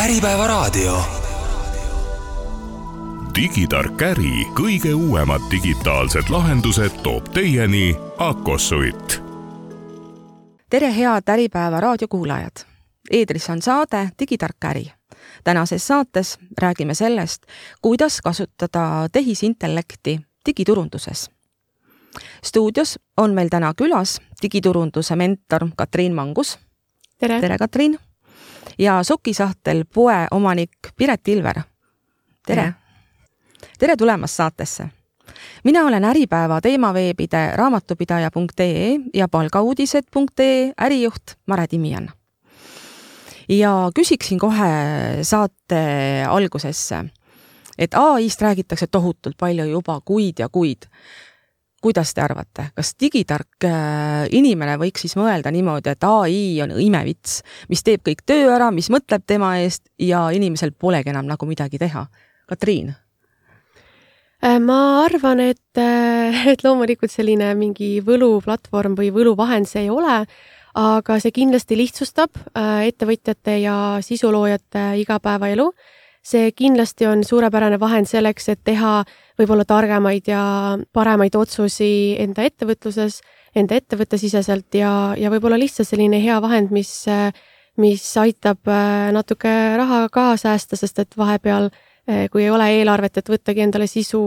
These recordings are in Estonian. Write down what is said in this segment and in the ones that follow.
Äripäevaraadio. digitark äri kõige uuemad digitaalsed lahendused toob teieni Akosuit. tere, head Äripäeva raadiokuulajad! eetris on saade Digitark äri. tänases saates räägime sellest, kuidas kasutada tehisintellekti digiturunduses. stuudios on meil täna külas digiturunduse mentor Katriin Mangus. tere, tere, Katriin! Ja Sokisahtel poe omanik Piret Ilver. tere! tere tulemast saatesse! mina olen Äripäeva teemaveebide raamatupidaja.ee ja palgauudised.ee ärijuht Mare Timian. ja küsiksin kohe saate algusesse, et ai-st räägitakse tohutult palju juba kuid ja kuid kuidas te arvate, kas digitark äh, inimene võiks siis mõelda niimoodi, et ai on imevits, mis teeb kõik töö ära, mis mõtleb tema eest ja inimesel polegi enam nagu midagi teha? Katriin? Äh, ma arvan, et, äh, et loomulikult selline mingi võluplatvorm või võluvahend see ei ole, aga see kindlasti lihtsustab ettevõtjate ja sisuloojate igapäevaelu. See kindlasti on suurepärane vahend selleks, et teha võib-olla targemaid ja paremaid otsusi enda ettevõtluses, enda ettevõttesiseselt ja, ja võib-olla lihtsalt selline hea vahend, mis, mis aitab natuke raha ka säästa, sest et vahepeal, kui ei ole eelarvet, et võttagi endale sisu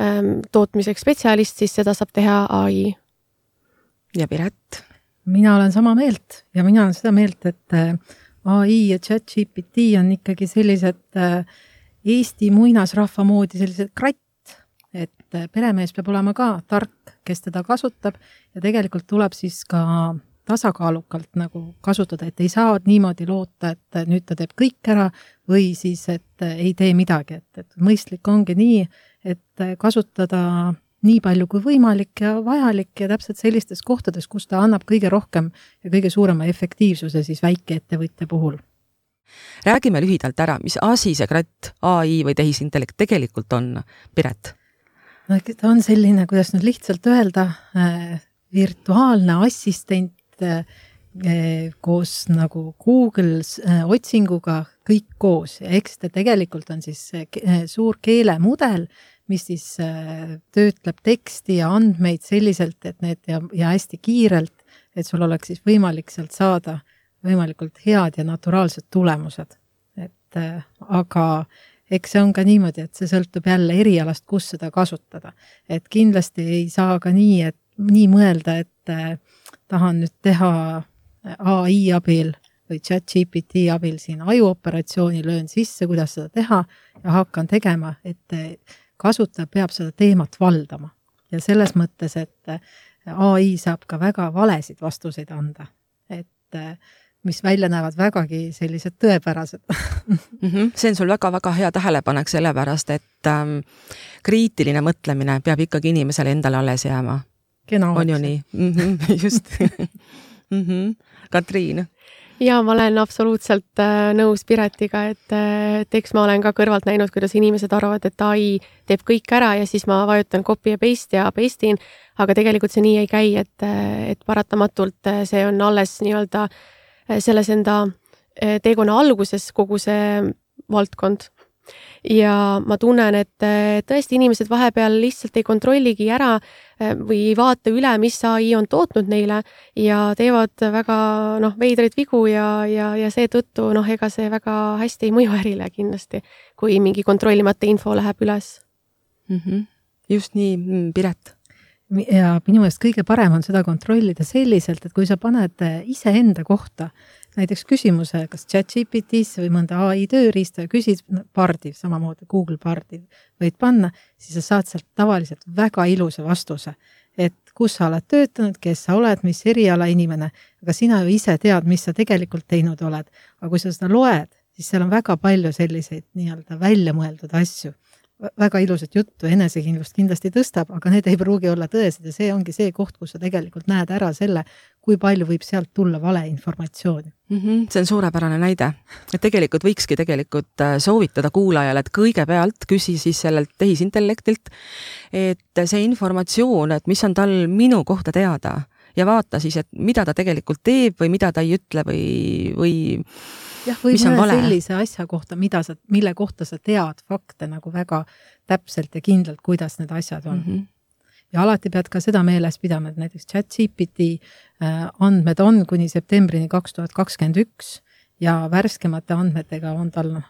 ähm, tootmiseks spetsialist, siis seda saab teha ai. ja Piret? mina olen sama meelt ja mina olen seda meelt, et ai ja chat GPT on ikkagi sellised Eesti muinasrahva moodi sellised kratt, et peremees peab olema ka tark, kes teda kasutab ja tegelikult tuleb siis ka tasakaalukalt nagu kasutada, et ei saa niimoodi loota, et nüüd ta teeb kõik ära või siis, et ei tee midagi, et, et mõistlik ongi nii, et kasutada nii palju kui võimalik ja vajalik ja täpselt sellistes kohtades, kus ta annab kõige rohkem ja kõige suurema efektiivsuse siis väikeettevõtja puhul. räägime lühidalt ära, mis asi see kratt ai või tehisintellekt tegelikult on, Piret no ta on selline, kuidas nüüd lihtsalt öelda äh,, virtuaalne assistent äh, koos nagu Google äh, otsinguga kõik koos eks ta tegelikult on siis suur keelemudel, mis siis äh, töötleb teksti ja andmeid selliselt, et need ja, ja hästi kiirelt, et sul oleks siis võimalik sealt saada võimalikult head ja naturaalsed tulemused. et äh, aga eks see on ka niimoodi, et see sõltub jälle erialast, kus seda kasutada. et kindlasti ei saa ka nii, et nii mõelda, et äh, tahan nüüd teha ai abil või chat GPT abil siin ajuoperatsiooni, löön sisse, kuidas seda teha ja hakkan tegema, et kasutaja peab seda teemat valdama. ja selles mõttes, et äh, ai saab ka väga valesid vastuseid anda, et äh, mis välja näevad vägagi sellised tõepärased mm. -hmm. see on sul väga-väga hea tähelepanek, sellepärast et ähm, kriitiline mõtlemine peab ikkagi inimesele endale alles jääma. on ju nii mm? -hmm, just mm. -hmm. Katriin ja ma olen absoluutselt äh, nõus Piretiga, et, äh, et eks ma olen ka kõrvalt näinud, kuidas inimesed arvavad, et ai teeb kõik ära ja siis ma vajutan copy ja paste ja paste in, aga tegelikult see nii ei käi, et, äh, et paratamatult see on alles nii-öelda selles enda teekonna alguses kogu see valdkond. Ja ma tunnen, et äh, tõesti inimesed vahepeal lihtsalt ei kontrolligi ära või ei vaata üle, mis ai on tootnud neile ja teevad väga noh, veidraid vigu ja, ja, ja seetõttu noh, ega see väga hästi ei mõju ärile kindlasti, kui mingi kontrollimata info läheb üles mm. -hmm. just nii, mm, Piret ja minu meelest kõige parem on seda kontrollida selliselt, et kui sa paned äh, iseenda kohta näiteks küsimuse, kas chat-GPT-sse või mõnda ai tööriista ja küsid Bardi, samamoodi Google Bardi võid panna, siis sa saad sealt tavaliselt väga ilusa vastuse. et kus sa oled töötanud, kes sa oled, mis eriala inimene, aga sina ju ise tead, mis sa tegelikult teinud oled. aga kui sa seda loed, siis seal on väga palju selliseid nii-öelda välja mõeldud asju väga ilusat juttu, enesekindlust kindlasti tõstab, aga need ei pruugi olla tõesed ja see ongi see koht, kus sa tegelikult näed ära selle, kui palju võib sealt tulla valeinformatsiooni mm. -hmm, see on suurepärane näide, et tegelikult võikski tegelikult äh, soovitada kuulajale, et kõigepealt küsi siis sellelt tehisintellektilt, et see informatsioon, et mis on tal minu kohta teada ja vaata siis, et mida ta tegelikult teeb või mida ta ei ütle või, või jah, või mõne sellise asja kohta, mida sa, mille kohta sa tead fakte nagu väga täpselt ja kindlalt, kuidas need asjad on mm. -hmm ja alati pead ka seda meeles pidama, et näiteks chat-GPT äh, andmed on kuni septembrini kaks tuhat kakskümmend üks ja värskemate andmetega on tal noh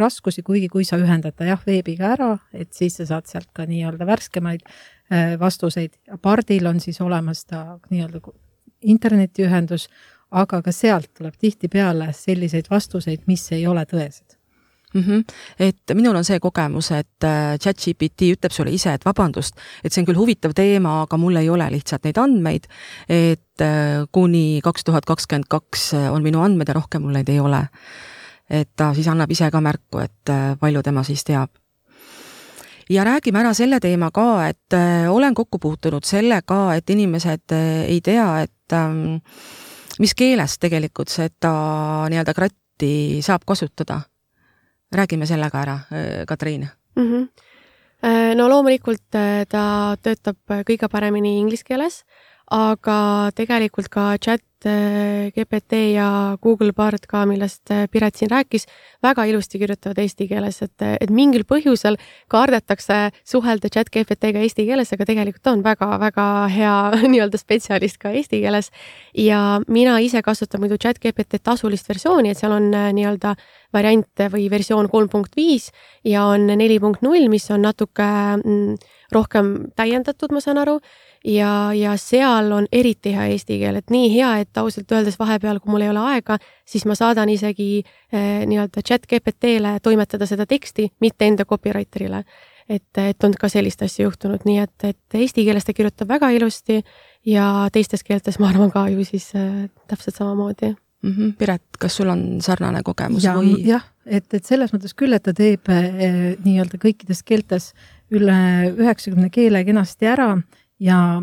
raskusi, kuigi kui sa ühendad ta jah, veebiga ära, et siis sa saad sealt ka nii-öelda värskemaid äh, vastuseid. Pardil on siis olemas ta nii-öelda internetiühendus, aga ka sealt tuleb tihtipeale selliseid vastuseid, mis ei ole tõesed mm. -hmm. et minul on see kogemus, et äh, chat-GPT ütleb sulle ise, et vabandust, et see on küll huvitav teema, aga mul ei ole lihtsalt neid andmeid, et äh, kuni kaks tuhat kakskümmend kaks on minu andmed ja rohkem mul neid ei ole. et ta siis annab ise ka märku, et palju tema siis teab ja räägime ära selle teema ka, et äh, olen kokku puutunud sellega, et inimesed äh, ei tea, et ähm, mis keeles tegelikult seda nii-öelda kratti saab kasutada. räägime selle ka ära, äh, Katriin mm. -hmm. no loomulikult ta töötab kõige paremini inglise keeles, aga tegelikult ka chat Äh, GPT ja Google Bard ka, millest äh, Piret siin rääkis, väga ilusti kirjutavad eesti keeles, et, et mingil põhjusel kardetakse suhelda chat GPT-ga eesti keeles, aga tegelikult ta on väga-väga hea nii-öelda spetsialist ka eesti keeles. ja mina ise kasutan muidu chat GPT tasulist versiooni, et seal on äh, nii-öelda variant või versioon kolm punkt viis ja on neli punkt null, mis on natuke mm, rohkem täiendatud, ma saan aru ja, ja seal on eriti hea eesti keel, et nii hea, et ausalt öeldes vahepeal, kui mul ei ole aega, siis ma saadan isegi eh, nii-öelda chat GPT-le toimetada seda teksti, mitte enda copywriter'ile. et, et on ka sellist asja juhtunud, nii et, et eesti keeles ta kirjutab väga ilusti ja teistes keeltes ma arvan ka ju siis äh, täpselt samamoodi mm. -hmm. Piret, kas sul on sarnane kogemus ja, või? jah, et, et selles mõttes küll, et ta teeb eh, nii-öelda kõikides keeltes üle üheksakümne keele kenasti ära ja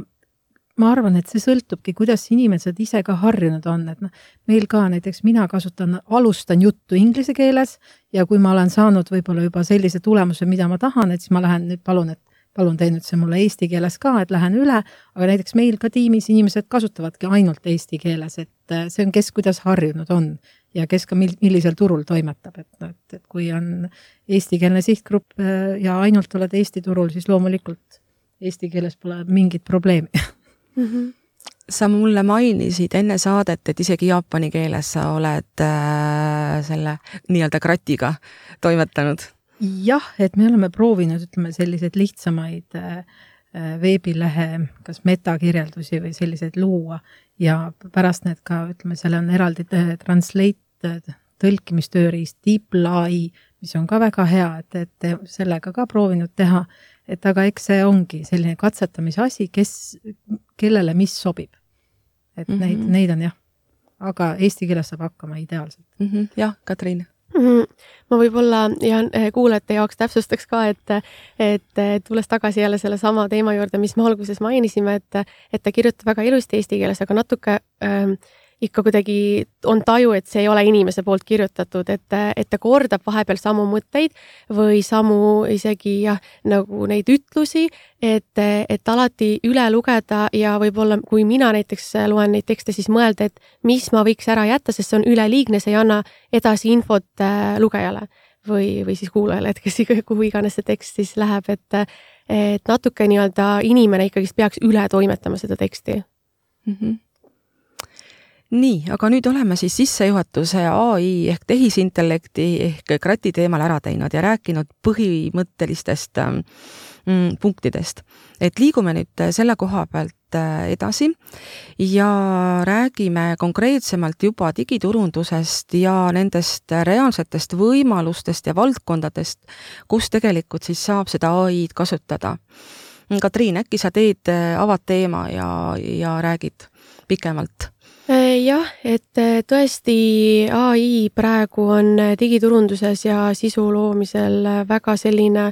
ma arvan, et see sõltubki, kuidas inimesed ise ka harjunud on, et noh, meil ka näiteks mina kasutan, alustan juttu inglise keeles ja kui ma olen saanud võib-olla juba sellise tulemuse, mida ma tahan, et siis ma lähen nüüd palun, et palun tee nüüd see mulle eesti keeles ka, et lähen üle, aga näiteks meil ka tiimis inimesed kasutavadki ainult eesti keeles, et äh, see on, kes kuidas harjunud on ja kes ka mil-, millisel turul toimetab, et noh, et, et kui on eestikeelne sihtgrupp äh, ja ainult oled Eesti turul, siis loomulikult eesti keeles pole mingit probleemi mm. -hmm. sa mulle mainisid enne saadet, et isegi jaapani keeles sa oled äh, selle nii-öelda kratiga toimetanud. jah, et me oleme proovinud, ütleme selliseid lihtsamaid äh, äh veebilehe kas metakirjeldusi või selliseid luua ja pärast need ka, ütleme, seal on eraldi äh, translate tõlkimistööriist DeepLai, mis on ka väga hea, et, et sellega ka proovinud teha et aga eks see ongi selline katsetamise asi, kes, kellele mis sobib. et mm -hmm. neid, neid on jah, aga eesti keeles saab hakkama ideaalselt mm. -hmm. jah, Katriin mm. -hmm. ma võib-olla ja eh, kuulajate jaoks täpsustaks ka, et, et tulles tagasi jälle sellesama teema juurde, mis me alguses mainisime, et, et ta kirjutab väga ilusti eesti keeles, aga natuke ähm, ikka kuidagi on taju, et see ei ole inimese poolt kirjutatud, et, et ta kordab vahepeal samu mõtteid või samu isegi jah, nagu neid ütlusi, et, et alati üle lugeda ja võib-olla kui mina näiteks loen neid tekste, siis mõelda, et mis ma võiks ära jätta, sest see on üleliigne, see ei anna edasi infot äh, lugejale või, või siis kuulajale, et kes, kuhu iganes see tekst siis läheb, et, et natuke nii-öelda inimene ikkagist peaks üle toimetama seda teksti mm. -hmm nii, aga nüüd oleme siis sissejuhatuse ai ehk tehisintellekti ehk krati teemal ära teinud ja rääkinud põhimõttelistest mm, punktidest. et liigume nüüd selle koha pealt äh, edasi ja räägime konkreetsemalt juba digiturundusest ja nendest reaalsetest võimalustest ja valdkondadest, kus tegelikult siis saab seda ai-d kasutada. Katriin, äkki sa teed, äh, avad teema ja, ja räägid pikemalt jah, et äh, tõesti ai praegu on äh, digiturunduses ja sisu loomisel väga selline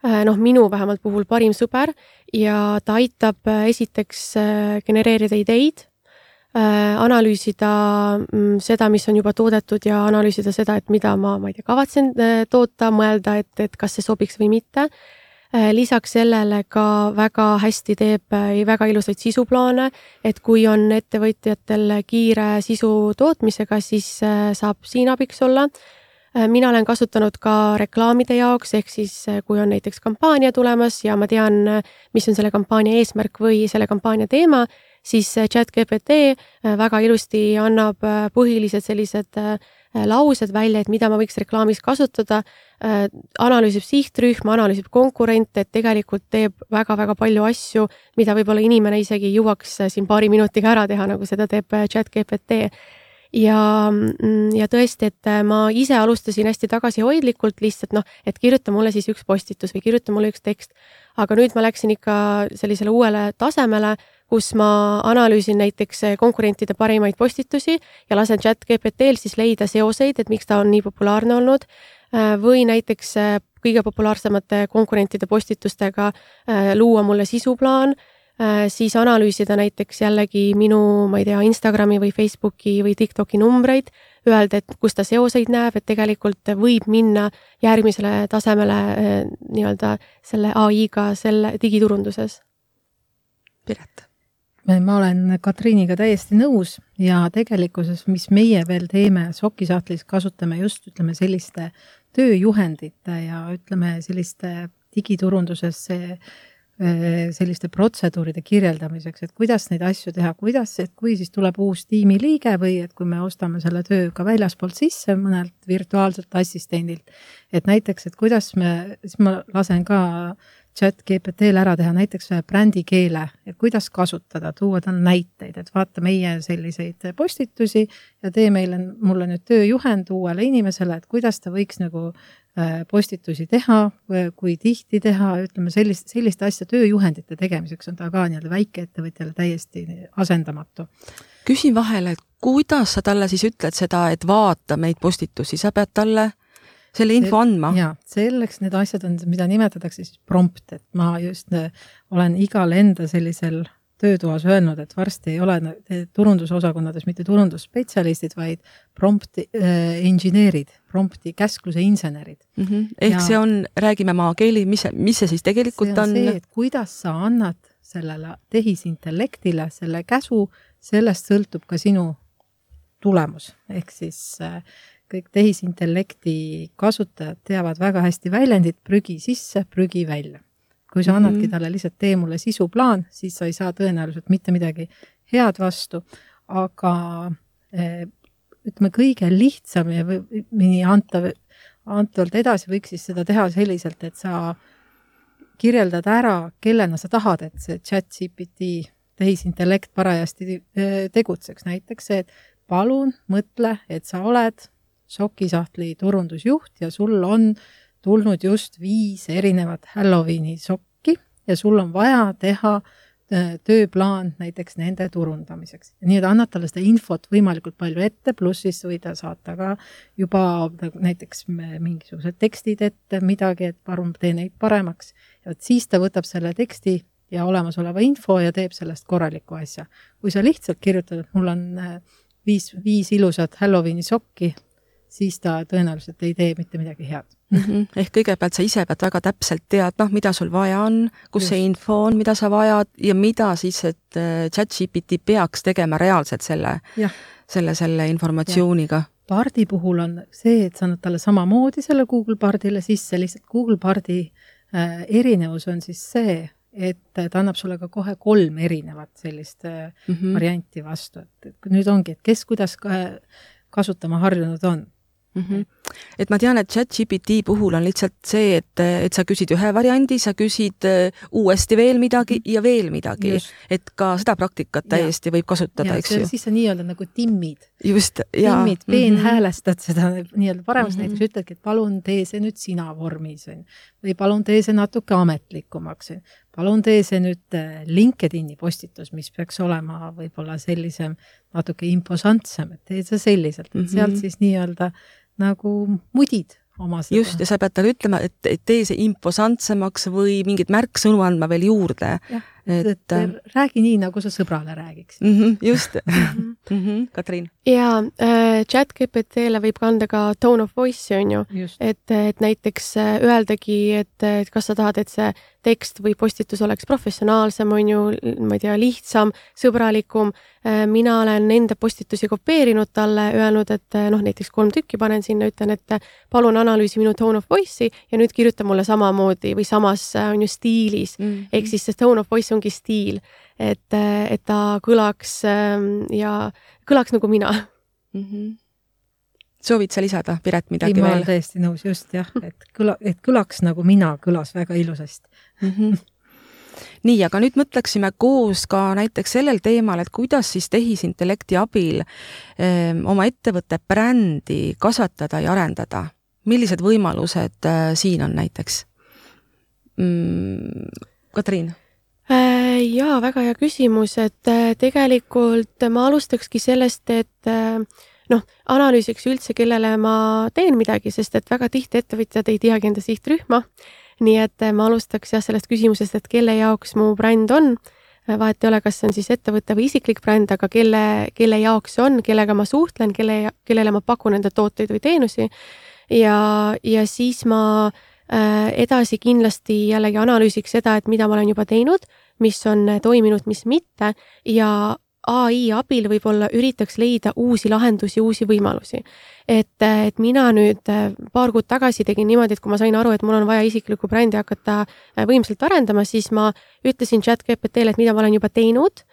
noh, minu vähemalt puhul parim sõber ja ta aitab esiteks genereerida ideid, analüüsida mm, seda, mis on juba toodetud ja analüüsida seda, et mida ma, ma ei tea, kavatsen toota, mõelda, et, et kas see sobiks või mitte. Äh, lisaks sellele ka väga hästi teeb äh, väga ilusaid sisuplaane, et kui on ettevõtjatel kiire sisu tootmisega, siis äh, saab siin abiks olla. mina olen kasutanud ka reklaamide jaoks, ehk siis kui on näiteks kampaania tulemas ja ma tean, mis on selle kampaania eesmärk või selle kampaania teema, siis chat-GPT väga ilusti annab põhilised sellised Äh, laused välja, et mida ma võiks reklaamis kasutada, äh, analüüsib sihtrühma, analüüsib konkurente, et tegelikult teeb väga-väga palju asju, mida võib-olla inimene isegi jõuaks äh, siin paari minutiga ära teha, nagu seda teeb chat GPT ja, mm, ja tõesti, et ma ise alustasin hästi tagasihoidlikult lihtsalt noh, et kirjuta mulle siis üks postitus või kirjuta mulle üks tekst. aga nüüd ma läksin ikka sellisele uuele tasemele, kus ma analüüsin näiteks eh, konkurentide parimaid postitusi ja lasen chat GPT-l siis leida seoseid, et miks ta on nii populaarne olnud. Eh, või näiteks eh, kõige populaarsemate konkurentide postitustega luua mulle sisuplaan, siis analüüsida näiteks jällegi minu, ma ei tea, Instagrami või Facebooki või TikToki numbreid, öelda, et kus ta seoseid näeb, et tegelikult võib minna järgmisele tasemele nii-öelda selle ai-ga selle digiturunduses. Piret ma olen Katriiniga täiesti nõus ja tegelikkuses, mis meie veel teeme sokisahtlis, kasutame just ütleme selliste tööjuhendite ja ütleme selliste digiturunduses eh, selliste protseduuride kirjeldamiseks, et kuidas neid asju teha, kuidas, et kui siis tuleb uus tiimiliige või et kui me ostame selle töö ka väljaspoolt sisse mõnelt virtuaalselt assistendilt, et näiteks, et kuidas me, siis ma lasen ka äh, chat GPT-l ära teha näiteks ühe brändikeele, et kuidas kasutada, tuua tal näiteid, et vaata meie selliseid postitusi ja tee meile, mulle nüüd tööjuhend uuele inimesele, et kuidas ta võiks nagu äh, postitusi teha, kui tihti teha, ütleme sellist, selliste asja tööjuhendite tegemiseks on ta ka nii-öelda väikeettevõtjale täiesti asendamatu. küsin vahele, et kuidas sa talle siis ütled seda, et vaata meid postitusi, sa pead talle selle info andma. ja selleks need asjad on, mida nimetatakse siis prompt, et ma just äh, olen igal enda sellisel töötoas öelnud, et varsti ei ole turundusosakonnades mitte turundusspetsialistid, vaid prompt'i äh, inseneerid, prompt'i käskluse insenerid mm. -hmm. ehk ja, see on, räägime maakeeli, mis, mis see siis tegelikult see on, on...? see, et kuidas sa annad sellele tehisintellektile selle käsu, sellest sõltub ka sinu tulemus, ehk siis äh, kõik tehisintellekti kasutajad teavad väga hästi väljendit prügi sisse, prügi välja. kui sa annadki mhm. talle lihtsalt tee mulle sisuplaan, siis sa ei saa tõenäoliselt mitte midagi head vastu, aga eh, ütleme, kõige lihtsam ja nii antav, antavalt edasi võiks siis seda teha selliselt, et sa kirjeldad ära, kellena sa tahad, et see chat GPT tehisintellekt parajasti eh, tegutseks, näiteks see, et palun mõtle, et sa oled sokisahtli turundusjuht ja sul on tulnud just viis erinevat Halloweeni sokki ja sul on vaja teha äh, tööplaan näiteks nende turundamiseks. nii et annad talle seda infot võimalikult palju ette, pluss siis võid saata ka juba näiteks mingisugused tekstid ette, midagi, et palun tee neid paremaks. ja vot siis ta võtab selle teksti ja olemasoleva info ja teeb sellest korraliku asja. kui sa lihtsalt kirjutad, et mul on äh, viis, viis ilusat Halloweeni sokki, siis ta tõenäoliselt ei tee mitte midagi head mm. -hmm. ehk kõigepealt sa ise pead väga täpselt teadma, mida sul vaja on, kus Just. see info on, mida sa vajad ja mida siis, et äh, chat-GPT peaks tegema reaalselt selle, selle, selle informatsiooniga. Bardi puhul on see, et sa annad talle samamoodi selle Google Bardile sisse, lihtsalt Google Bardi äh, erinevus on siis see, et ta annab sulle ka kohe kolm erinevat sellist äh, mm -hmm. varianti vastu, et nüüd ongi, et kes kuidas ka kasutama harjunud on mm. -hmm. et ma tean, et chat-GPT puhul on lihtsalt see, et, et sa küsid ühe variandi, sa küsid äh, uuesti veel midagi -hmm. ja veel midagi, et ka seda praktikat täiesti ja. võib kasutada, eks ju. siis sa nii-öelda nagu timmid. just, jaa. timmid, peenhäälestad mm -hmm. seda nii-öelda paremaks mm, -hmm. näiteks ütledki, et palun tee see nüüd sina vormis, on ju. või palun tee see natuke ametlikumaks, on ju. palun tee see nüüd äh, LinkedIni postitus, mis peaks olema võib-olla sellisem natuke imposantsem, et tee see selliselt, et sealt siis nii-öelda nagu mudid oma seda. just, ja sa pead talle ütlema, et, tee see imposantsemaks või mingeid märksõnu andma veel juurde. Et räägi nii, nagu sa sõbrale räägiksid mm. -hmm, just mm. -hmm. Katriin? jaa äh,, chat GPT-le võib kanda ka tone of voice'i, on ju. et, et näiteks äh, öeldagi, et, et kas sa tahad, et see tekst või postitus oleks professionaalsem, on ju, ma ei tea, lihtsam, sõbralikum. Äh, mina olen enda postitusi kopeerinud talle, öelnud, et äh, noh, näiteks kolm tükki panen sinna, ütlen, et palun analüüsi minu tone of voice'i ja nüüd kirjuta mulle samamoodi või samas, on ju, stiilis mm. -hmm. ehk siis see tone of voice ongi stiil, et, et ta kõlaks ähm, ja kõlaks nagu mina mm. -hmm soovid sa lisada, Piret, midagi ei, veel? ma olen täiesti nõus, just jah, et kõla, et kõlaks nagu mina, kõlas väga ilusasti mm. -hmm. nii, aga nüüd mõtleksime koos ka näiteks sellel teemal, et kuidas siis tehisintellekti abil öö, ehm, oma ettevõtte brändi kasvatada ja arendada. millised võimalused öö, äh, siin on näiteks mm,? Katriin jaa, väga hea küsimus, et äh, tegelikult ma alustakski sellest, et äh, noh, analüüsiks üldse, kellele ma teen midagi, sest et väga tihti ettevõtjad ei teagi enda sihtrühma. nii et ma alustaks jah sellest küsimusest, et kelle jaoks mu bränd on. vahet ei ole, kas see on siis ettevõte või isiklik bränd, aga kelle, kelle jaoks see on, kellega ma suhtlen, kelle, kellele ma pakun enda tooteid või teenusi. ja, ja siis ma äh, Äh, edasi kindlasti jällegi analüüsiks seda, et mida ma olen juba teinud, mis on toiminud, mis mitte ja ai abil võib-olla üritaks leida uusi lahendusi, uusi võimalusi. et, et mina nüüd äh, paar kuud tagasi tegin niimoodi, et kui ma sain aru, et mul on vaja isiklikku brändi hakata äh, võimsalt arendama, siis ma ütlesin chat GPT-le, et mida ma olen juba teinud,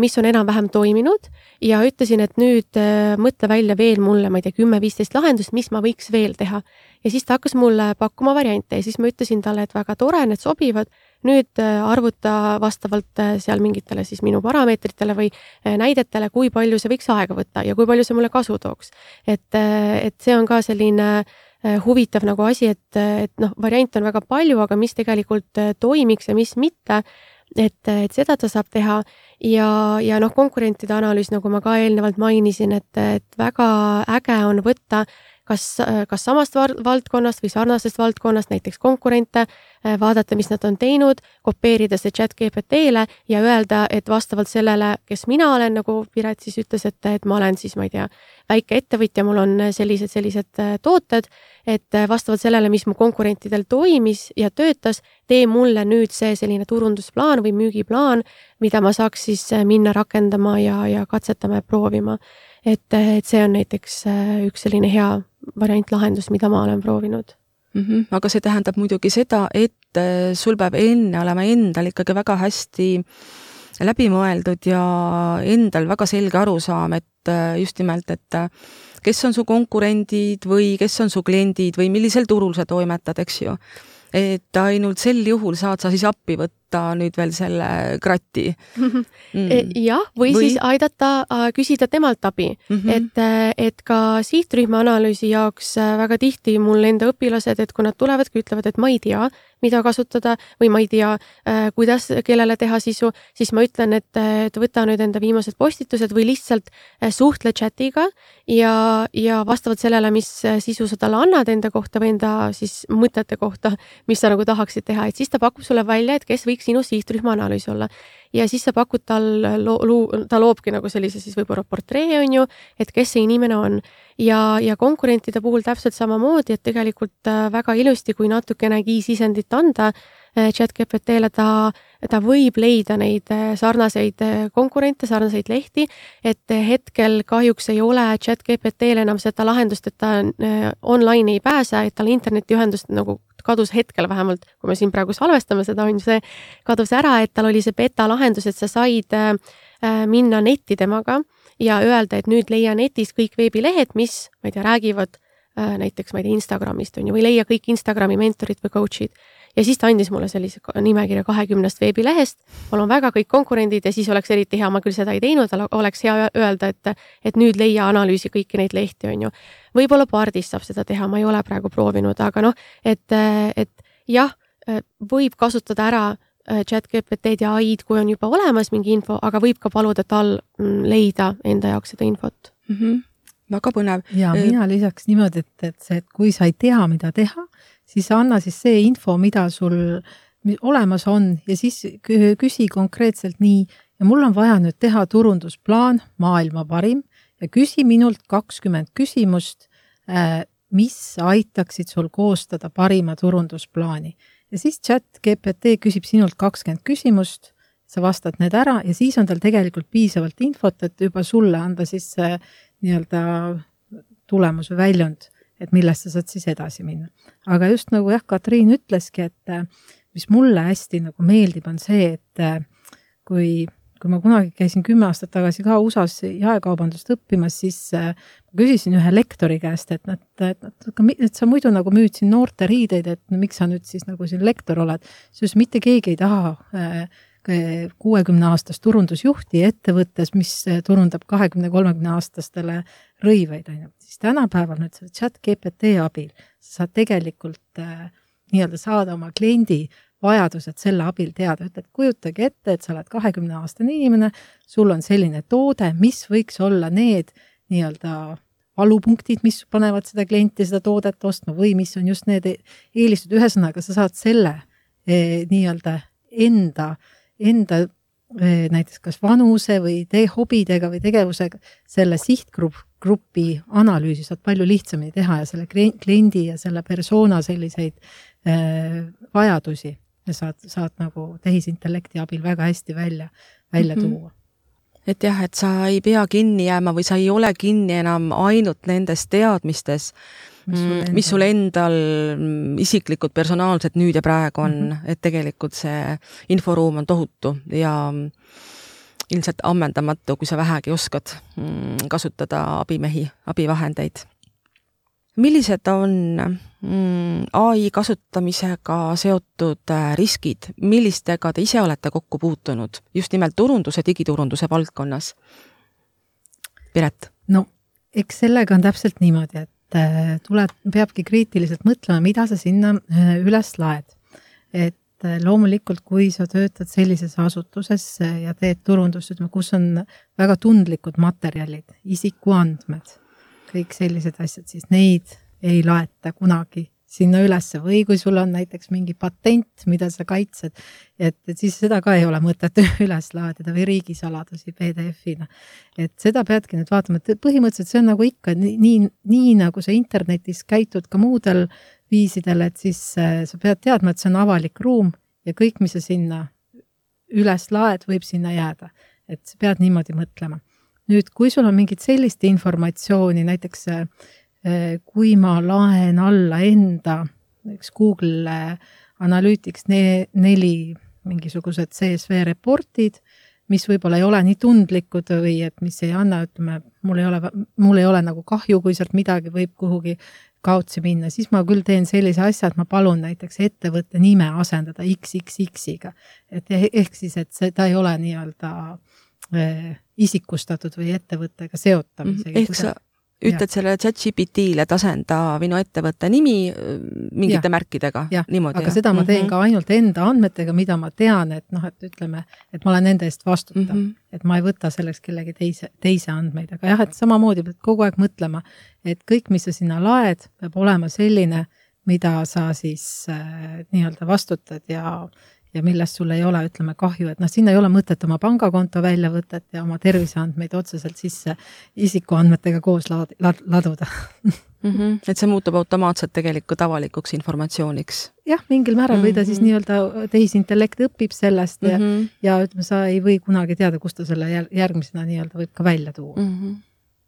mis on enam-vähem toiminud ja ütlesin, et nüüd mõtle välja veel mulle, ma ei tea, kümme-viisteist lahendust, mis ma võiks veel teha ja siis ta hakkas mulle pakkuma variante ja siis ma ütlesin talle, et väga tore, need sobivad. Nüüd äh, arvuta vastavalt äh, seal mingitele siis minu parameetritele või äh, näidetele, kui palju see võiks aega võtta ja kui palju see mulle kasu tooks. et, et see on ka selline huvitav nagu asi, et, et noh, variante on väga palju, aga mis tegelikult toimiks ja mis mitte et, et seda ta saab teha ja, ja noh, konkurentide analüüs, nagu ma ka eelnevalt mainisin, et, et väga äge on võtta kas, kas samast valdkonnast või sarnasest valdkonnast, näiteks konkurente, äh, vaadata, mis nad on teinud, kopeerida see chat GPT-le ja öelda, et vastavalt sellele, kes mina olen, nagu Piret siis ütles, et, et ma olen siis, ma ei tea, väike ettevõtja, mul on sellised, sellised äh, tooted, et äh, vastavalt sellele, mis mu konkurentidel toimis ja töötas, tee mulle nüüd see selline turundusplaan või müügiplaan, mida ma saaks siis minna rakendama ja, ja katsetama ja proovima. Et, et see on näiteks üks selline hea variant lahendus, mida ma olen proovinud mm. -hmm. aga see tähendab muidugi seda, et äh, sul peab enne olema endal ikkagi väga hästi läbimõeldud ja endal väga selge arusaam, et äh, just nimelt, et äh, kes on su konkurendid või kes on su kliendid või millisel turul sa toimetad, eks ju. et ainult sel juhul saad sa siis appi võtta võtta nüüd veel selle krati mm. -hmm. jah, või, või siis aidata äh, küsida temalt abi mm, -hmm. et, äh, et ka sihtrühma analüüsi jaoks äh, väga tihti mul enda õpilased, et kui nad tulevadki, ütlevad, et ma ei tea, mida kasutada või ma ei tea, kuidas, kellele teha sisu, siis ma ütlen, et, et võta nüüd enda viimased postitused või lihtsalt suhtle chatiga ja, ja vastavalt sellele, mis sisu sa talle annad enda kohta või enda siis mõtete kohta, mis sa nagu tahaksid teha, et siis ta pakub sulle välja, et kes võiks võiks sinu sihtrühma analüüs olla. ja siis sa pakud tal loo-, loo-, ta loobki nagu sellise siis võib-olla portree, on ju, et kes see inimene on. ja, ja konkurentide puhul täpselt samamoodi, et tegelikult äh, väga ilusti, kui natukenegi sisendit anda äh, chat GPT-le, ta, ta võib leida neid äh, sarnaseid konkurente, sarnaseid lehti, et hetkel kahjuks ei ole chat GPT-l enam seda lahendust, et ta online ei pääse, et tal internetiühendust nagu kadus hetkel vähemalt, kui me siin praegu salvestame seda, on ju, see kadus ära, et tal oli see beta lahendus, et sa said äh, äh, minna netti temaga ja öelda, et nüüd leia netist kõik veebilehed, mis, ma ei tea, räägivad äh, näiteks, ma ei tea, Instagramist on ju, või leia kõik Instagrami mentorid või coach'id ja siis ta andis mulle sellise nimekirja kahekümnest veebilehest, mul on väga kõik konkurendid ja siis oleks eriti hea, ma küll seda ei teinud, aga oleks hea öelda, et, et nüüd leia analüüsi kõiki neid lehti, on ju. võib-olla Pardis saab seda teha, ma ei ole praegu proovinud, aga noh, et, et jah, võib kasutada ära äh, chat GPT-d ja ai-d, kui on juba olemas mingi info, aga võib ka paluda tal mm, leida enda jaoks seda infot mm. -hmm väga põnev. ja mina lisaks niimoodi, et, et see, et kui sa ei tea, mida teha, siis anna siis see info, mida sul olemas on ja siis küsi konkreetselt nii ja mul on vaja nüüd teha turundusplaan, maailma parim ja küsi minult kakskümmend küsimust, äh, mis aitaksid sul koostada parima turundusplaani. ja siis chat GPT küsib sinult kakskümmend küsimust, sa vastad need ära ja siis on tal tegelikult piisavalt infot, et juba sulle anda siis see nii-öelda tulemus või väljund, et millest sa saad siis edasi minna. aga just nagu jah, Katriin ütleski, et äh, mis mulle hästi nagu meeldib, on see, et äh, kui kui ma kunagi käisin kümme aastat tagasi ka USA-s jaekaubandust õppimas, siis äh, ma küsisin ühe lektori käest, et, et, et, et, et sa muidu nagu müüd siin noorte riideid, et no miks sa nüüd siis nagu siin lektor oled. sest mitte keegi ei taha äh, kuuekümne aastast turundusjuhti ettevõttes, mis turundab kahekümne, kolmekümne aastastele rõivaid, ju. siis tänapäeval nüüd selle chat GPT abil sa saad tegelikult äh, nii-öelda saada oma kliendi vajadused selle abil teada, ütled, kujutage ette, et sa oled kahekümne aastane inimene, sul on selline toode, mis võiks olla need nii-öelda valupunktid, mis panevad seda klienti seda toodet ostma või mis on just need eelistused, ühesõnaga sa saad selle eh, nii-öelda enda, enda eh, näiteks kas vanuse või tee hobidega või tegevusega selle sihtgrupp, grupi analüüsi saad palju lihtsamini teha ja selle kliendi ja selle persona selliseid äh, vajadusi ja saad, saad nagu tehisintellekti abil väga hästi välja, välja mm -hmm. tuua et jah, et sa ei pea kinni jääma või sa ei ole kinni enam ainult nendes teadmistes, mis sul mm, endal, mis sul endal isiklikult, personaalselt nüüd ja praegu on mm, -hmm. et tegelikult see inforuum on tohutu ja ilmselt ammendamatu, kui sa vähegi oskad mm, kasutada abimehi, abivahendeid millised on mm, ai kasutamisega seotud äh, riskid, millistega te ise olete kokku puutunud just nimelt turunduse, digiturunduse valdkonnas? Piret? no eks sellega on täpselt niimoodi, et äh, tuleb, peabki kriitiliselt mõtlema, mida sa sinna äh, üles laed. et loomulikult, kui sa töötad sellises asutuses ja teed turundust, ütleme, kus on väga tundlikud materjalid, isikuandmed kõik sellised asjad, siis neid ei laeta kunagi sinna ülesse või kui sul on näiteks mingi patent, mida sa kaitsed, et, et siis seda ka ei ole mõtet üles laadida või riigisaladusi PDF-ina. et seda peadki nüüd vaatama, et põhimõtteliselt see on nagu ikka nii, nii, nii nagu sa internetis käitud ka muudel viisidel, et siis äh, sa pead teadma, et see on avalik ruum ja kõik, mis sa sinna üles laed, võib sinna jääda. et sa pead niimoodi mõtlema nüüd, kui sul on mingit sellist informatsiooni, näiteks eh, kui ma laen alla enda näiteks Google Analytics neli mingisugused CSV reportid, mis võib-olla ei ole nii tundlikud või et mis ei anna, ütleme, mul ei ole, mul ei ole nagu kahju, kui sealt midagi võib kuhugi kaotsi minna, siis ma küll teen sellise asja, et ma palun näiteks ettevõtte nime asendada XXX-iga. et ehk siis, et seda ei ole nii-öelda äh, isikustatud või ettevõttega mhm. isegi. ehk sa ütled sellele chat-GPT-le, et asenda minu ettevõtte nimi äh, mingite ja. märkidega. aga seda ma teen mm -hmm. ka ainult enda andmetega, mida ma tean, et noh, et ütleme, et ma olen nende eest vastutav mm, -hmm. et ma ei võta selleks kellegi teise, teise andmeid, aga jah, et samamoodi pead kogu aeg mõtlema, et kõik, mis sa sinna laed, peab olema selline, mida sa siis äh, nii-öelda vastutad ja ja millest sul ei ole, ütleme, kahju, et noh, sinna ei ole mõtet oma pangakonto väljavõtet ja oma terviseandmeid otseselt sisse isikuandmetega koos laad-, lad-, laduda mm. -hmm. et see muutub automaatselt tegelikult avalikuks informatsiooniks? jah, mingil määral mm -hmm. või ta siis mhm. nii-öelda tehisintellekt õpib sellest ja mm, -hmm. ja ütleme, sa ei või kunagi teada, kust ta selle järgmisena nii-öelda võib ka välja tuua mm. -hmm.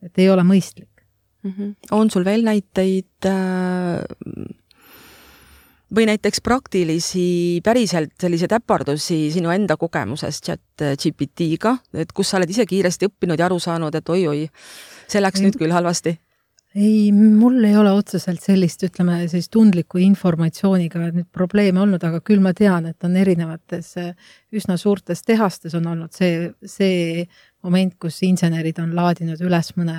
et ei ole mõistlik mm. -hmm. on sul veel näiteid äh, või näiteks praktilisi, päriselt selliseid äpardusi sinu enda kogemusest chat GPT-ga, et kus sa oled ise kiiresti õppinud ja aru saanud, et oi-oi, see läks ei, nüüd küll halvasti? ei, mul ei ole otseselt sellist, ütleme, sellist tundliku informatsiooniga nüüd probleeme olnud, aga küll ma tean, et on erinevates üsna suurtes tehastes on olnud see, see moment, kus insenerid on laadinud üles mõne,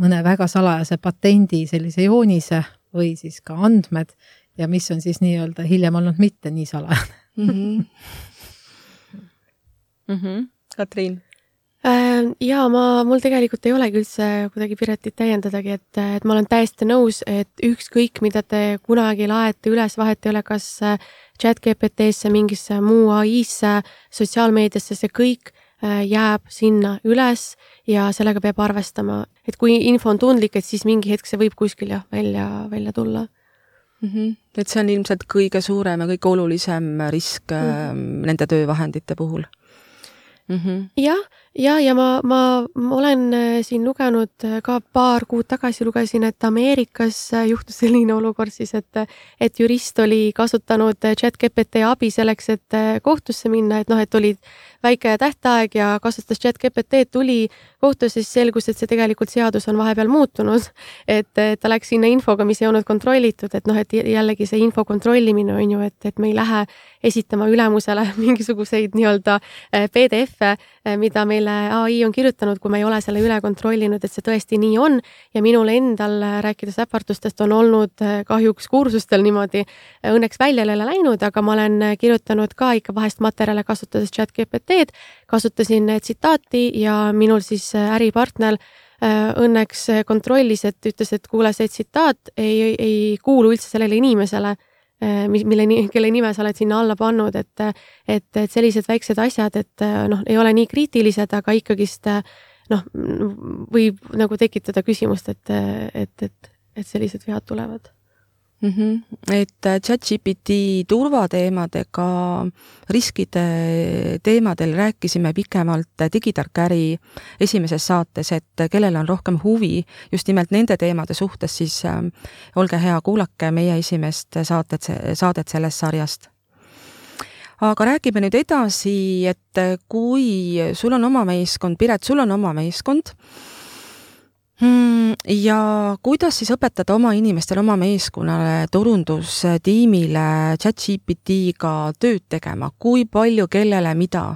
mõne väga salajase patendi sellise joonise või siis ka andmed ja mis on siis nii-öelda hiljem olnud mitte nii salajane mm. -hmm. Mm -hmm. Katriin äh,? ja ma, mul tegelikult ei olegi üldse kuidagi Piretit täiendadagi, et, et ma olen täiesti nõus, et ükskõik, mida te kunagi laete üles, vahet ei ole, kas äh, chat GPT-sse, mingisse muu ai-sse, sotsiaalmeediasse, see kõik äh, jääb sinna üles ja sellega peab arvestama, et kui info on tundlik, et siis mingi hetk see võib kuskil jah, välja, välja tulla mm. -hmm. et see on ilmselt kõige suurem ja kõige olulisem risk mm -hmm. nende töövahendite puhul mm. -hmm. jah, ja, ja ma, ma, ma olen äh, siin lugenud äh, ka paar kuud tagasi lugesin, et Ameerikas äh, juhtus selline olukord siis, et, et jurist oli kasutanud chat GPT abi selleks, et kohtusse minna, et noh, et oli väike tähtaeg ja kasutas chat GPT-d, tuli kohtusse, siis selgus, et see tegelikult seadus on vahepeal muutunud. et ta läks sinna infoga, mis ei olnud kontrollitud, et noh, et jällegi see info kontrollimine on ju, et, et me ei lähe esitama ülemusele mingisuguseid nii-öelda PDF-e, mida meil meile ai on kirjutanud, kui me ei ole selle üle kontrollinud, et see tõesti nii on. Ja minul endal, rääkides äpartustest, on olnud äh, kahjuks kursustel niimoodi äh, õnneks välja ei ole läinud, aga ma olen kirjutanud ka ikka vahest materjale kasutades chat GPT-d, kasutasin tsitaati ja minul siis äripartner õnneks kontrollis, et ütles, et kuule, see tsitaat ei, ei kuulu üldse sellele inimesele mis, mille, kelle nime sa oled sinna alla pannud, et, et, et sellised väiksed asjad, et noh, ei ole nii kriitilised, aga ikkagist noh, võib nagu tekitada küsimust, et, et, et, et sellised vead tulevad mm. -hmm. et äh, chat-GPT turvateemadega, riskide teemadel rääkisime pikemalt Digitark äri esimeses saates, et kellel on rohkem huvi just nimelt nende teemade suhtes, siis äh, olge hea, kuulake meie esimest saatet, saadet sellest sarjast aga räägime nüüd edasi, et kui sul on oma meeskond, Piret, sul on oma meeskond ja kuidas siis õpetada oma inimestele, oma meeskonnale, turundustiimile chat-GPT-ga tööd tegema, kui palju, kellele, mida?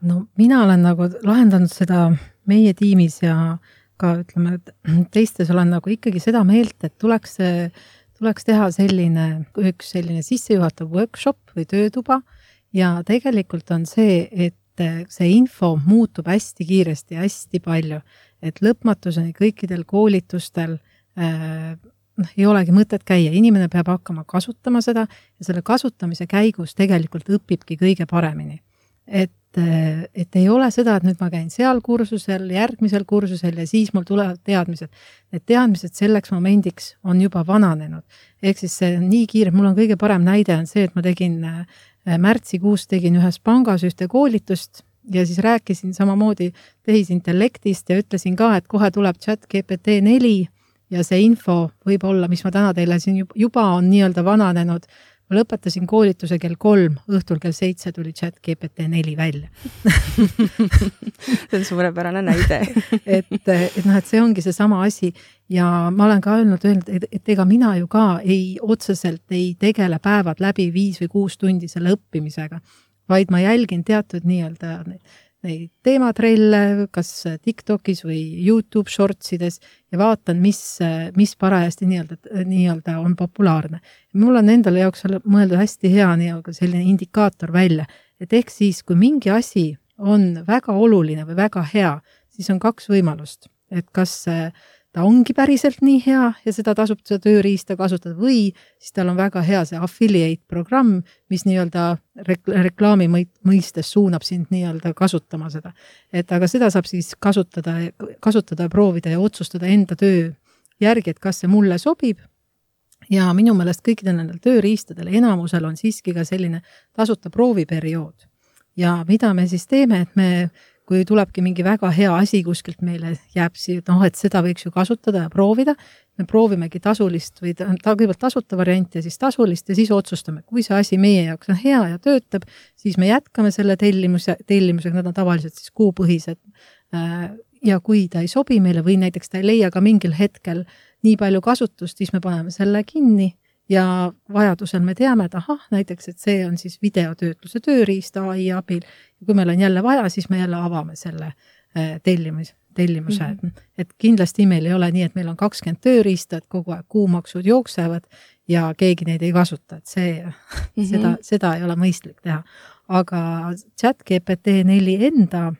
no mina olen nagu lahendanud seda meie tiimis ja ka ütleme, teistes olen nagu ikkagi seda meelt, et tuleks, tuleks teha selline, üks selline sissejuhatav workshop või töötuba ja tegelikult on see, et see info muutub hästi kiiresti, hästi palju et lõpmatuseni kõikidel koolitustel äh, noh, ei olegi mõtet käia, inimene peab hakkama kasutama seda ja selle kasutamise käigus tegelikult õpibki kõige paremini. et, äh, et ei ole seda, et nüüd ma käin seal kursusel, järgmisel kursusel ja siis mul tulevad teadmised. Need teadmised selleks momendiks on juba vananenud. ehk siis see on nii kiire, mul on kõige parem näide on see, et ma tegin äh, märtsikuus tegin ühes pangas ühte koolitust ja siis rääkisin samamoodi tehisintellektist ja ütlesin ka, et kohe tuleb chat GPT neli ja see info võib-olla, mis ma täna teile siin juba on nii-öelda vananenud, ma lõpetasin koolituse kell kolm, õhtul kell seitse tuli chat GPT neli välja. See on suurepärane näide. Et, et noh, et see ongi seesama asi. Ja ma olen ka öelnud, öelnud, et, et ega mina ju ka ei, otseselt ei tegele päevad läbi viis või kuus tundi selle õppimisega vaid ma jälgin teatud nii-öelda neid teematrelle, kas Tiktokis või Youtube shorts ides ja vaatan, mis, mis parajasti nii-öelda, nii-öelda on populaarne. mul on endale jaoks mõeldud hästi hea nii-öelda selline indikaator välja, et ehk siis, kui mingi asi on väga oluline või väga hea, siis on kaks võimalust, et kas ta ongi päriselt nii hea ja seda tasub seda tööriista kasutada või siis tal on väga hea see affiliate programm, mis nii-öelda reklaami mõistes suunab sind nii-öelda kasutama seda. et aga seda saab siis kasutada, kasutada, proovida ja otsustada enda töö järgi, et kas see mulle sobib ja minu meelest kõikidel nendel tööriistadel enamusel on siiski ka selline tasuta prooviperiood. ja mida me siis teeme, et me kui tulebki mingi väga hea asi kuskilt meile, jääb siia, et noh, et seda võiks ju kasutada ja proovida, me proovimegi tasulist või ta, kõigepealt tasuta varianti ja siis tasulist ja siis otsustame, kui see asi meie jaoks on hea ja töötab, siis me jätkame selle tellimuse, tellimusega, need on tavaliselt siis kuupõhised. Äh, ja kui ta ei sobi meile või näiteks ta ei leia ka mingil hetkel nii palju kasutust, siis me paneme selle kinni ja vajadusel me teame, et ahah, näiteks, et see on siis videotöötluse tööriist ai abil kui meil on jälle vaja, siis me jälle avame selle äh, tellimus, tellimuse mm, -hmm. et kindlasti meil ei ole nii, et meil on kakskümmend tööriista, et kogu aeg kuumaksud jooksevad ja keegi neid ei kasuta, et see mm, -hmm. seda, seda ei ole mõistlik teha. aga chat GPT neli enda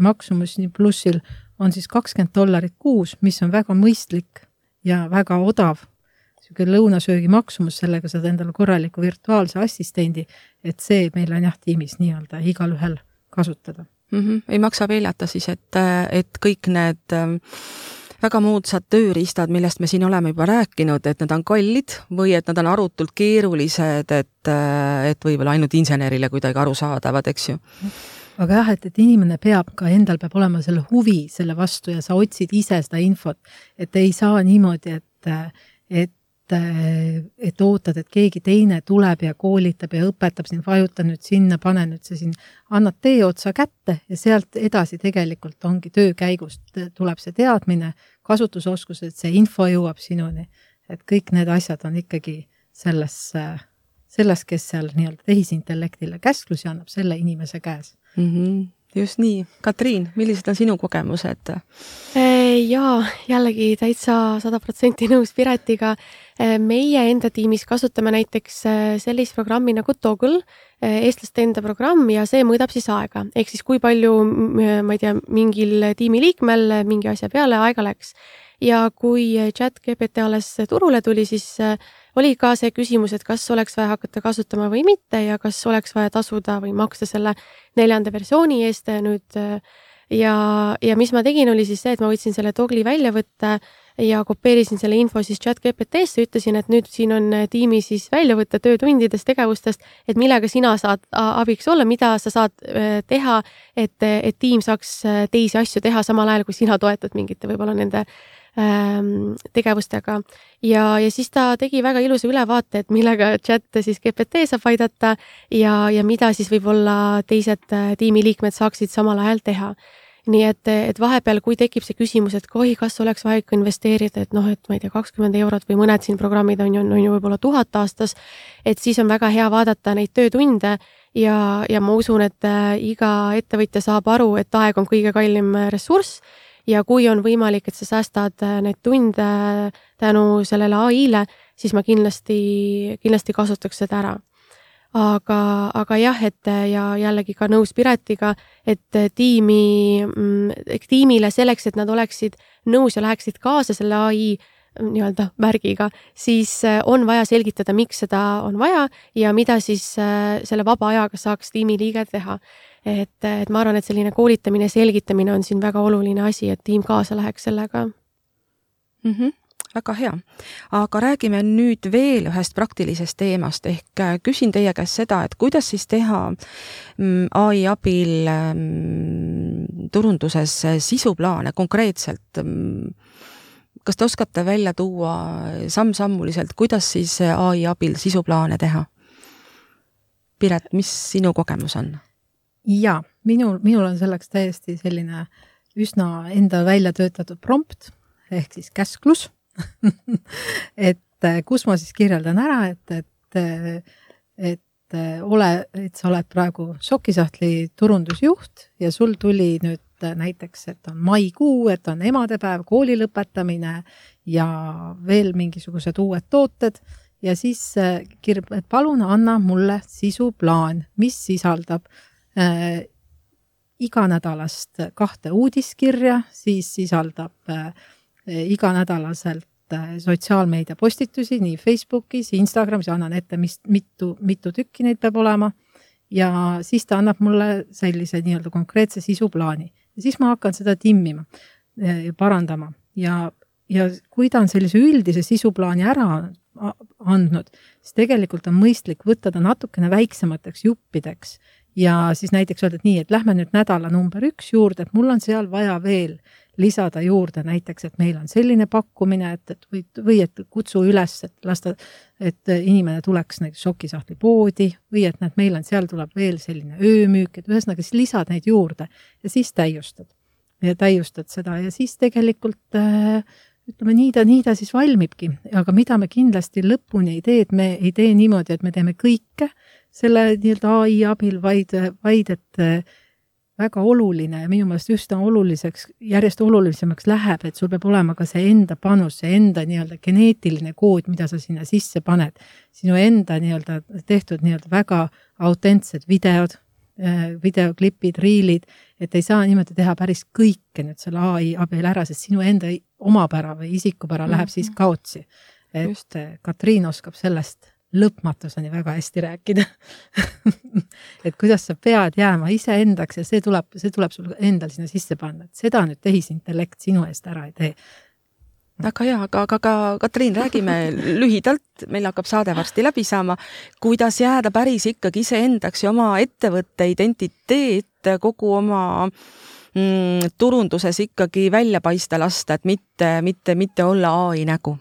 maksumus nii plussil on siis kakskümmend dollarit kuus, mis on väga mõistlik ja väga odav niisugune lõunasöögi maksumus, sellega saad endale korraliku virtuaalse assistendi, et see meil on jah, tiimis nii-öelda igalühel kasutada mm. -hmm. ei maksa peljata siis, et, et kõik need ähm, väga moodsad tööriistad, millest me siin oleme juba rääkinud, et need on kallid või et nad on arutult keerulised, et, et võib-olla ainult insenerile kuidagi arusaadavad, eks ju aga jah, et, et inimene peab ka, endal peab olema selle huvi selle vastu ja sa otsid ise seda infot, et ei saa niimoodi, et, et et, ootad, et keegi teine tuleb ja koolitab ja õpetab sind, vajuta nüüd sinna, pane nüüd see siin, annad teeotsa kätte ja sealt edasi tegelikult ongi töö käigust tuleb see teadmine, kasutusoskus, et see info jõuab sinuni. et kõik need asjad on ikkagi selles, selles, kes seal nii-öelda tehisintellektile käsklusi annab, selle inimese käes mm. -hmm just nii. Katriin, millised on sinu kogemused? jaa, jällegi täitsa sada protsenti nõus Piretiga. meie enda tiimis kasutame näiteks sellist programmi nagu Toggle, eestlaste enda programm ja see mõõdab siis aega, ehk siis kui palju, ma ei tea, mingil tiimiliikmel mingi asja peale aega läks. ja kui chat GPT alles turule tuli, siis oli ka see küsimus, et kas oleks vaja hakata kasutama või mitte ja kas oleks vaja tasuda või maksta selle neljanda versiooni eest nüüd. ja, ja mis ma tegin, oli siis see, et ma võtsin selle togli välja võtta ja kopeerisin selle info siis chat GPT-sse, ütlesin, et nüüd siin on tiimi siis väljavõte töötundidest, tegevustest, et millega sina saad abiks olla, mida sa saad teha, et, et tiim saaks teisi asju teha samal ajal, kui sina toetad mingite võib-olla nende tegevustega. Ja, ja siis ta tegi väga ilusa ülevaate, et millega chat siis GPT saab aidata ja, ja mida siis võib-olla teised äh, tiimiliikmed saaksid samal ajal teha. Nii et, et vahepeal, kui tekib see küsimus, et oi, kas oleks vaja ikka investeerida, et noh, et ma ei tea, kakskümmend eurot või mõned siin programmid on ju, on ju võib-olla tuhat aastas, et siis on väga hea vaadata neid töötunde ja, ja ma usun, et äh, iga ettevõtja saab aru, et aeg on kõige kallim ressurss ja kui on võimalik, et sa säästad äh, neid tunde äh, tänu sellele ai-le, siis ma kindlasti, kindlasti kasutaks seda ära. aga, aga jah, et äh, ja jällegi ka nõus Piretiga, et tiimi, mm, tiimile selleks, et nad oleksid nõus ja läheksid kaasa selle ai nii-öelda märgiga, siis on vaja selgitada, miks seda on vaja ja mida siis selle vaba ajaga saaks tiimiliige teha et, et ma arvan, et selline koolitamine, selgitamine on siin väga oluline asi, et tiim kaasa läheks sellega mm. -hmm väga hea, aga räägime nüüd veel ühest praktilisest teemast ehk äh, küsin teie käest seda, et kuidas siis teha mm, ai abil mm, turunduses sisuplaane konkreetselt. Kas te oskate välja tuua samm-sammuliselt, kuidas siis ai abil sisuplaane teha? Piret, mis sinu kogemus on? jaa, minul, minul on selleks täiesti selline üsna enda välja töötatud prompt ehk siis käsklus et äh, kus ma siis kirjeldan ära, et, et, äh, et äh, ole, et sa oled praegu Sokisahtli turundusjuht ja sul tuli nüüd näiteks, et on maikuu, et on emadepäev, kooli lõpetamine ja veel mingisugused uued tooted ja siis kirb-, et palun anna mulle sisuplaan, mis sisaldab äh, iganädalast kahte uudiskirja, siis sisaldab äh, iganädalaselt äh, sotsiaalmeedia postitusi nii Facebookis, Instagramis, annan ette, mis, mitu, mitu tükki neid peab olema. ja siis ta annab mulle sellise nii-öelda konkreetse sisuplaani ja siis ma hakkan seda timmima äh, ja parandama. Ja, ja kui ta on sellise üldise sisuplaani ära andnud, siis tegelikult on mõistlik võtta ta natukene väiksemateks juppideks ja siis näiteks öelda, et nii, et lähme nüüd nädala number üks juurde, et mul on seal vaja veel lisada juurde näiteks, et meil on selline pakkumine, et, et või, või et kutsu üles, et lasta, et inimene tuleks näiteks Sokisahtli poodi või et näed, meil on seal tuleb veel selline öömüük, et ühesõnaga siis lisad neid juurde ja siis täiustad. ja täiustad seda ja siis tegelikult äh, ütleme nii ta, nii ta siis valmibki, aga mida me kindlasti lõpuni ei tee, et me ei tee niimoodi, et me teeme kõike selle nii-öelda ai abil, vaid, vaid et äh, väga oluline ja minu meelest üsna oluliseks, järjest olulisemaks läheb, et sul peab olema ka see enda panus, see enda nii-öelda geneetiline kood, mida sa sinna sisse paned. sinu enda nii-öelda tehtud nii-öelda väga autentsed videod, videoklipid, riilid, et ei saa niimoodi teha päris kõike nüüd selle ai abil ära, sest sinu enda omapära või isikupära läheb siis Mhm. kaotsi. et Just. äh, Katriin oskab sellest lõpmatuseni väga hästi rääkida. Et kuidas sa pead jääma iseendaks ja see tuleb, see tuleb sul endal sinna sisse panna, et seda nüüd tehisintellekt sinu eest ära ei tee. väga hea, aga, aga ka Katriin, räägime lühidalt, meil hakkab saade varsti läbi saama, kuidas jääda päris ikkagi iseendaks ja oma ettevõtte identiteet, kogu oma mm, turunduses ikkagi välja paista lasta, et mitte, mitte, mitte olla ai nägu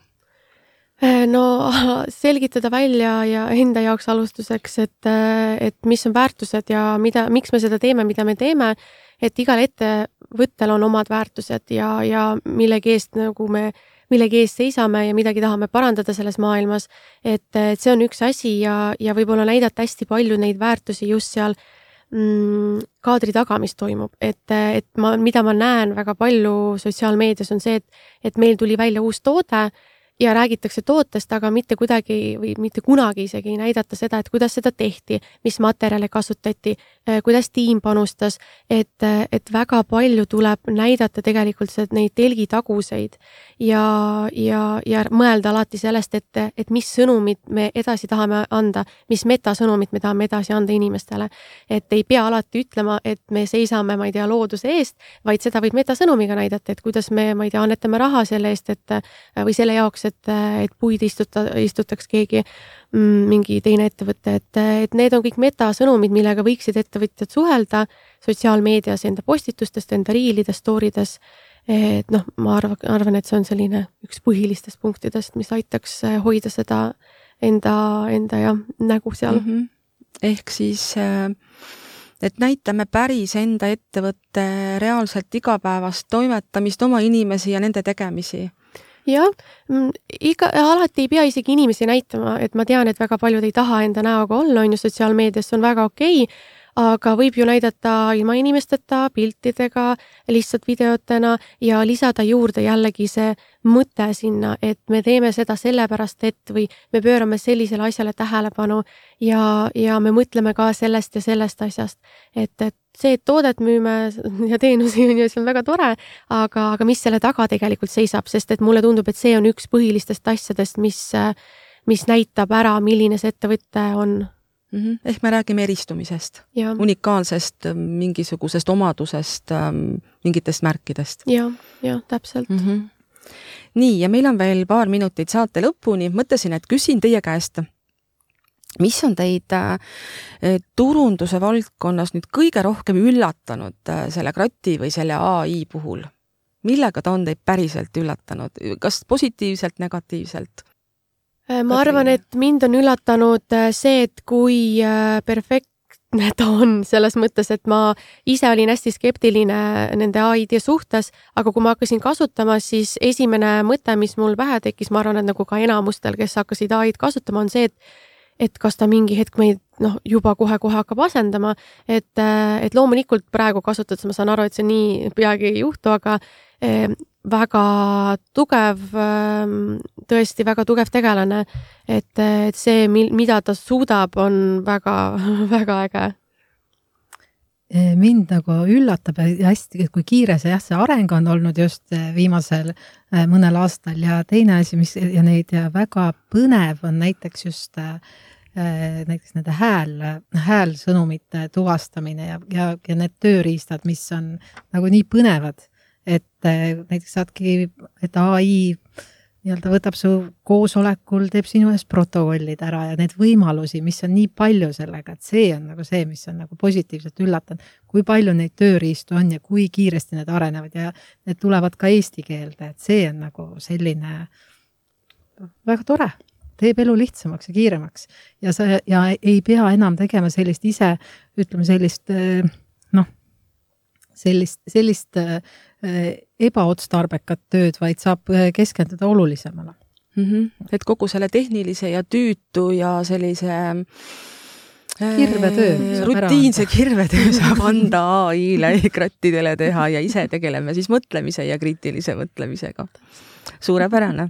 no selgitada välja ja enda jaoks alustuseks, et, et mis on väärtused ja mida, miks me seda teeme, mida me teeme, et igal ettevõttel on omad väärtused ja, ja millegi eest nagu me, millegi eest seisame ja midagi tahame parandada selles maailmas. et, et see on üks asi ja, ja võib-olla näidata hästi palju neid väärtusi just seal mm, kaadri taga, mis toimub, et, et ma, mida ma näen väga palju sotsiaalmeedias, on see, et, et meil tuli välja uus toode ja räägitakse tootest, aga mitte kuidagi või mitte kunagi isegi ei näidata seda, et kuidas seda tehti, mis materjale kasutati, kuidas tiim panustas, et, et väga palju tuleb näidata tegelikult seda, neid telgitaguseid ja, ja, ja mõelda alati sellest, et, et mis sõnumit me edasi tahame anda, mis metasõnumit me tahame edasi anda inimestele. et ei pea alati ütlema, et me seisame, ma ei tea, looduse eest, vaid seda võib metasõnumiga näidata, et kuidas me, ma ei tea, annetame raha selle eest, et või selle jaoks, et, et puid istuta, istutaks keegi mm, mingi teine ettevõte, et, et need on kõik metasõnumid, millega võiksid ettevõtjad suhelda sotsiaalmeedias, enda postitustest, enda riilides, story des. et noh, ma arvan, arvan, et see on selline üks põhilistest punktidest, mis aitaks hoida seda enda, enda jah, nägu seal mm. -hmm. ehk siis äh, et näitame päris enda ettevõtte reaalselt igapäevast toimetamist, oma inimesi ja nende tegemisi jah, iga, alati ei pea isegi inimesi näitama, et ma tean, et väga paljud ei taha enda näoga olla, on ju, sotsiaalmeedias, see on väga okei. okay, aga võib ju näidata ilma inimesteta, piltidega, lihtsalt videotena ja lisada juurde jällegi see mõte sinna, et me teeme seda sellepärast, et või me pöörame sellisele asjale tähelepanu ja, ja me mõtleme ka sellest ja sellest asjast. et, et see, et toodet müüme ja teenusi on ju, see on väga tore, aga, aga mis selle taga tegelikult seisab, sest et mulle tundub, et see on üks põhilistest asjadest, mis, mis näitab ära, milline see ettevõte on mm. -hmm. ehk me räägime eristumisest, unikaalsest mingisugusest omadusest, mingitest märkidest ja,. jah, jah, täpselt mm. -hmm. nii, ja meil on veel paar minutit saate lõpuni, mõtlesin, et küsin teie käest mis on teid äh, turunduse valdkonnas nüüd kõige rohkem üllatanud äh, selle krati või selle ai puhul? millega ta on teid päriselt üllatanud, kas positiivselt, negatiivselt? Äh, ma arvan, et mind on üllatanud see, et kui perfektne ta on, selles mõttes, et ma ise olin hästi skeptiline nende ai-de suhtes, aga kui ma hakkasin kasutama, siis esimene mõte, mis mul pähe tekkis, ma arvan, et nagu ka enamustel, kes hakkasid ai-d kasutama, on see, et et kas ta mingi hetk meid noh, juba kohe-kohe hakkab asendama, et, et loomulikult praegu kasutades ma saan aru, et see nii peagi ei juhtu, aga eh, väga tugev, tõesti väga tugev tegelane. et, et see, mida ta suudab, on väga-väga äge mind nagu üllatab hästi, kui kiire see jah, see areng on olnud just viimasel mõnel aastal. Ja teine asi, mis ja neid ja väga põnev on näiteks just näiteks nende hääl, häälsõnumite tuvastamine ja, ja, ja need tööriistad, mis on nagu nii põnevad, et näiteks saadki, et ai nii-öelda võtab su koosolekul, teeb sinu eest protokollid ära ja need võimalusi, mis on nii palju sellega, et see on nagu see, mis on nagu positiivselt üllatanud. kui palju neid tööriistu on ja kui kiiresti need arenevad ja need tulevad ka eesti keelde, et see on nagu selline väga tore teeb elu lihtsamaks ja kiiremaks ja sa ja ei pea enam tegema sellist ise, ütleme sellist noh, sellist, sellist ebaotstarbekat tööd, vaid saab keskenduda olulisemale mm. -hmm. et kogu selle tehnilise ja tüütu ja sellise kirvetöö. rutiinse kirvetöö saab anda ai-le krattidele teha ja ise tegeleme siis mõtlemise ja kriitilise mõtlemisega. suurepärane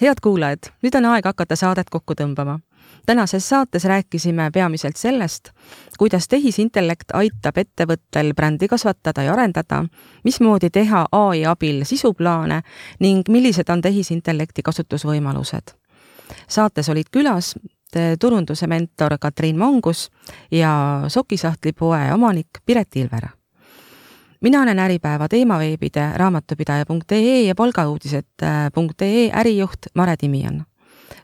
head kuulajad, nüüd on aeg hakata saadet kokku tõmbama. Tänases saates rääkisime peamiselt sellest, kuidas tehisintellekt aitab ettevõttel brändi kasvatada ja arendada, mismoodi teha ai abil sisuplaane ning millised on tehisintellekti kasutusvõimalused. saates olid külas turunduse mentor Katriin Mongus ja sokisahtli poe omanik Piret Ilver mina olen Äripäeva teemaveebide raamatupidaja.ee ja palgauudised.ee ärijuht Mare Timion.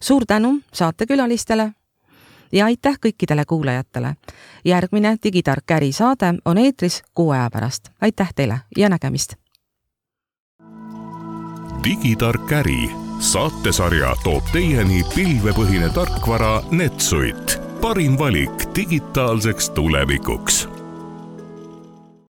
Suur tänu saatekülalistele ja aitäh kõikidele kuulajatele. järgmine Digitark äri saade on eetris kuu aja pärast. aitäh teile ja nägemist! digitark äri saatesarja toob teieni pilvepõhine tarkvara Netsuit, parim valik digitaalseks tulevikuks